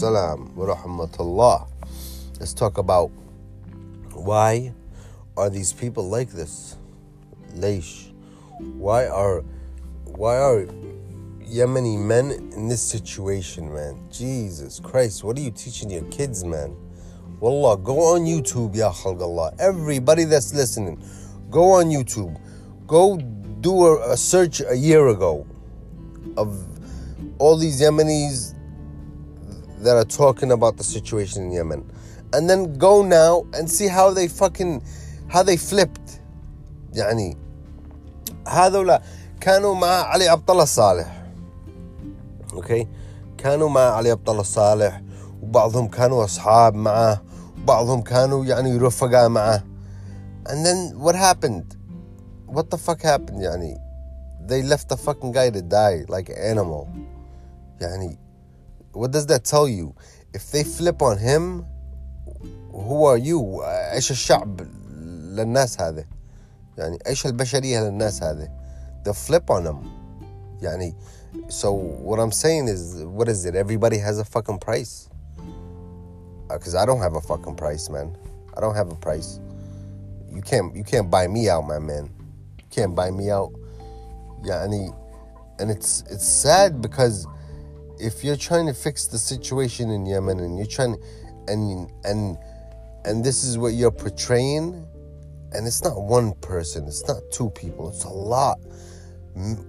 Salam wa rahmatullah. Let's talk about why are these people like this? Leish. Why are why are Yemeni men in this situation, man? Jesus Christ, what are you teaching your kids, man? Wallah, go on YouTube, ya. Everybody that's listening, go on YouTube. Go do a, a search a year ago of all these Yemenis that are talking about the situation in Yemen. And then go now and see how they fucking how they flipped. يعني هذولا كانوا مع علي عبد الله صالح اوكي كانوا مع علي عبد الله صالح وبعضهم كانوا اصحاب معه وبعضهم كانوا يعني رفقاء معه and then what happened what the fuck happened يعني they left the fucking guy to die like an animal يعني what does that tell you if they flip on him who are you ايش الشعب للناس هذه يعني ايش البشريه للناس هذه they flip on him يعني so what I'm saying is what is it everybody has a fucking price because I don't have a fucking price man I don't have a price you can't you can't buy me out my man you can't buy me out يعني and it's it's sad because if you're trying to fix the situation in Yemen and you're trying and and and this is what you're portraying and it's not one person it's not two people it's a lot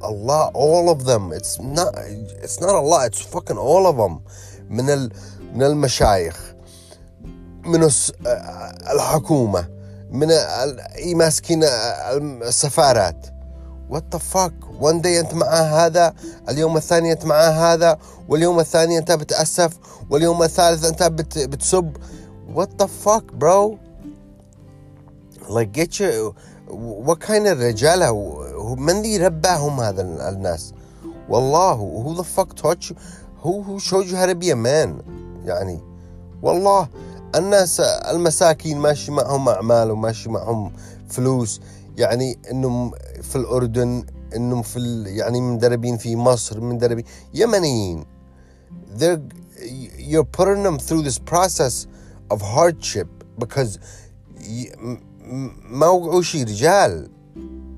a lot all of them it's not it's not a lot it's fucking all of them من ال من المشايخ من الحكومة من ماسكين السفارات the fuck? One day أنت مع هذا اليوم الثاني أنت مع هذا واليوم الثاني أنت بتأسف واليوم الثالث أنت بت بتسب. The fuck bro? Like get your what kind of رجالة؟ من اللي رباهم هذا الناس؟ والله who the fuck taught you who who showed you how to be a man يعني والله الناس المساكين ماشي معهم أعمال وماشي معهم فلوس. يعني إنهم في الأردن إنهم في يعني مدربين في مصر مدربين يمنيين. They're you're putting them through this process of hardship because ما وقعوا شي رجال.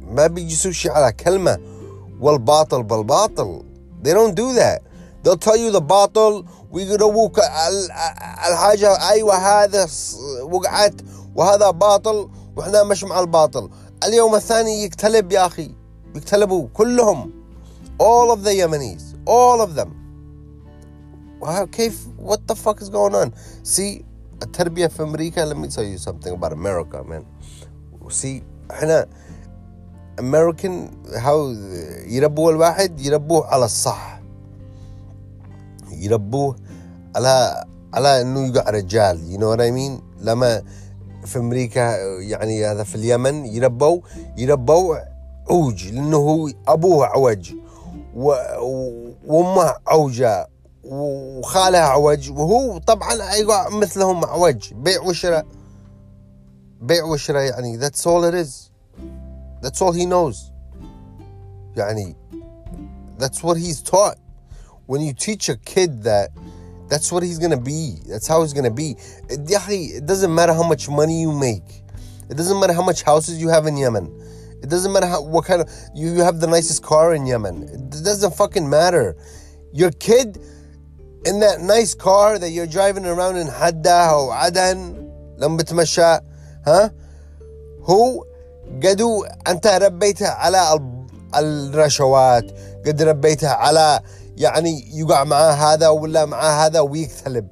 ما بيجسوا شي على كلمة. والباطل بالباطل. They don't do that. They'll tell you the باطل ويقولوك الحاجة أيوة هذا وقعت وهذا باطل وإحنا مش مع الباطل. اليوم الثاني يقتلب يا أخي يقتلبوا كلهم all of the Yemenis all of them كيف what the fuck is going on see التربية في أمريكا let me tell you something about America man see إحنا American how يربوا الواحد يربوه على الصح يربوه على على انه يقع رجال you know what I mean لما في أمريكا يعني هذا في اليمن يربوا يربوا عوج لأنه هو أبوه عوج وأمه عوجة وخالها عوج وهو طبعا يقع مثلهم عوج بيع وشراء بيع وشراء يعني that's all it is that's all he knows يعني that's what he's taught. When you teach a kid that that's what he's gonna be. That's how he's gonna be. It doesn't matter how much money you make. It doesn't matter how much houses you have in Yemen. It doesn't matter how, what kind of you have the nicest car in Yemen. It doesn't fucking matter. Your kid in that nice car that you're driving around in Hadda or Adan لما بتمشى ها هو قدو انت ربيته على الرشوات قد ربيته على يعني يقع معاه هذا ولا معاه هذا ويكتلب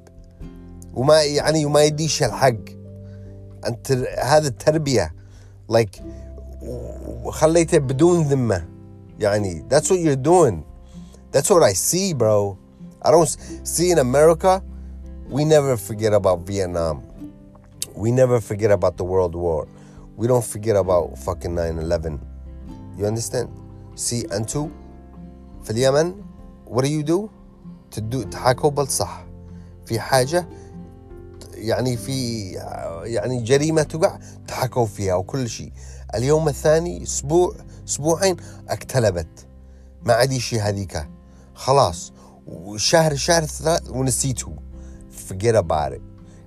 وما يعني وما يديش الحق انت هذا التربيه لايك like خليته بدون ذمه يعني that's what you're doing that's what I see bro I don't see in America we never forget about Vietnam we never forget about the world war we don't forget about fucking 9-11 you understand see انتو في اليمن what do you do? تدو تحاكوا بالصح في حاجة يعني في يعني جريمة تقع تحكوا فيها وكل شيء. اليوم الثاني أسبوع أسبوعين اكتلبت ما عادي شيء هذيك. خلاص. وشهر شهر ثلاث ونسيتوا forget about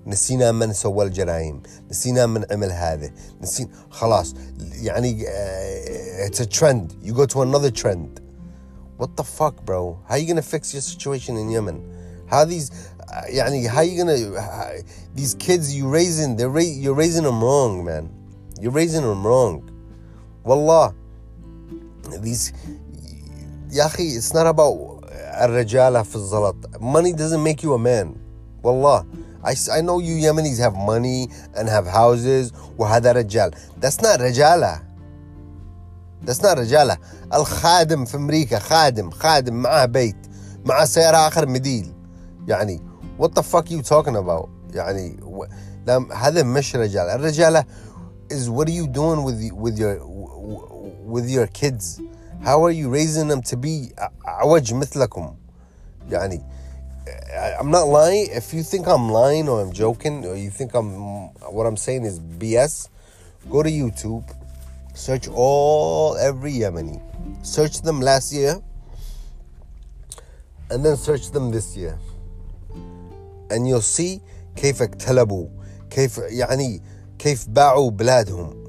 نسينا من سوى الجرائم. نسينا من عمل هذا. نسينا خلاص. يعني a trend. You go to another trend. what the fuck bro how you gonna fix your situation in Yemen how these uh, يعني how you gonna how, these kids you raising they're ra- you're raising them wrong man you're raising them wrong والله these يا أخي it's not about الرجالة في الزلط money doesn't make you a man والله I, I know you Yemenis have money and have houses وهذا رجال that's not رجالة that's not رجالة الخادم في أمريكا خادم خادم معاه بيت معاه سيارة آخر مديل يعني what the fuck you talking about يعني لا هذا مش رجال الرجالة is what are you doing with with your with your kids how are you raising them to be عوج مثلكم يعني I'm not lying. If you think I'm lying or I'm joking or you think I'm what I'm saying is BS, go to YouTube, search all every Yemeni, search them last year, and then search them this year, and you'll see كيف اكتلبوا كيف يعني كيف باعوا بلادهم.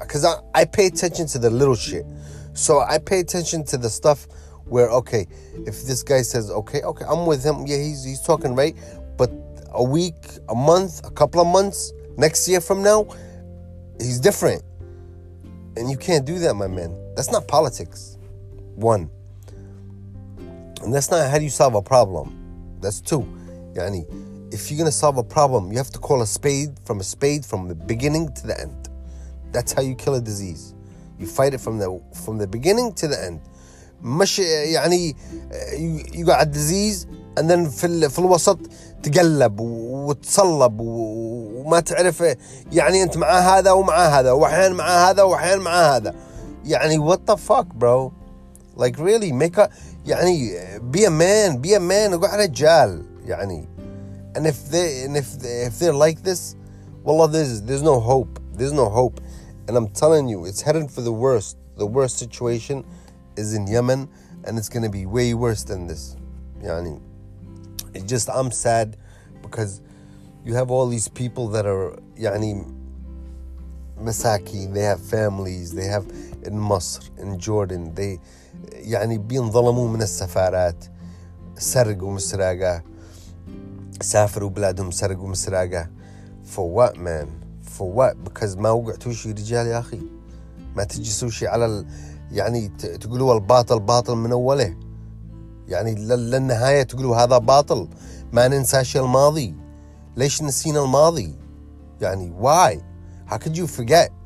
Because I, I pay attention to the little shit, so I pay attention to the stuff where okay, if this guy says okay, okay, I'm with him, yeah, he's he's talking right, but a week, a month, a couple of months, next year from now, he's different. And you can't do that, my man. That's not politics. One. And that's not how do you solve a problem. That's two. Yani, if you're gonna solve a problem, you have to call a spade from a spade from the beginning to the end. That's how you kill a disease. You fight it from the from the beginning to the end. مش يعني يقعد ديزيز and then في في الوسط تقلب وتصلب وما تعرف يعني انت مع هذا ومع هذا واحيانا مع هذا واحيانا مع هذا يعني the fuck bro like really make a يعني be a man be a man اقعد رجال يعني and if they and if they, if they're like this well there's there's no hope there's no hope and I'm telling you it's headed for the worst the worst situation is in Yemen and it's to be way worse than this. Yani, it just, I'm sad because you have all these people that are, yani, مساكين, they have families, they have in Masr, in Jordan, they, يعني بينظلموا من السفارات. سرقوا مسراقة سافروا بلادهم سرقوا مسراقة for what man? For what? Because ما وقعتوا شي رجال يا أخي. ما تجسوا شي على ال... يعني تقولوا الباطل باطل من أوله. يعني للنهاية تقولوا هذا باطل ما ننسى شيء الماضي. ليش نسينا الماضي؟ يعني why how could you forget?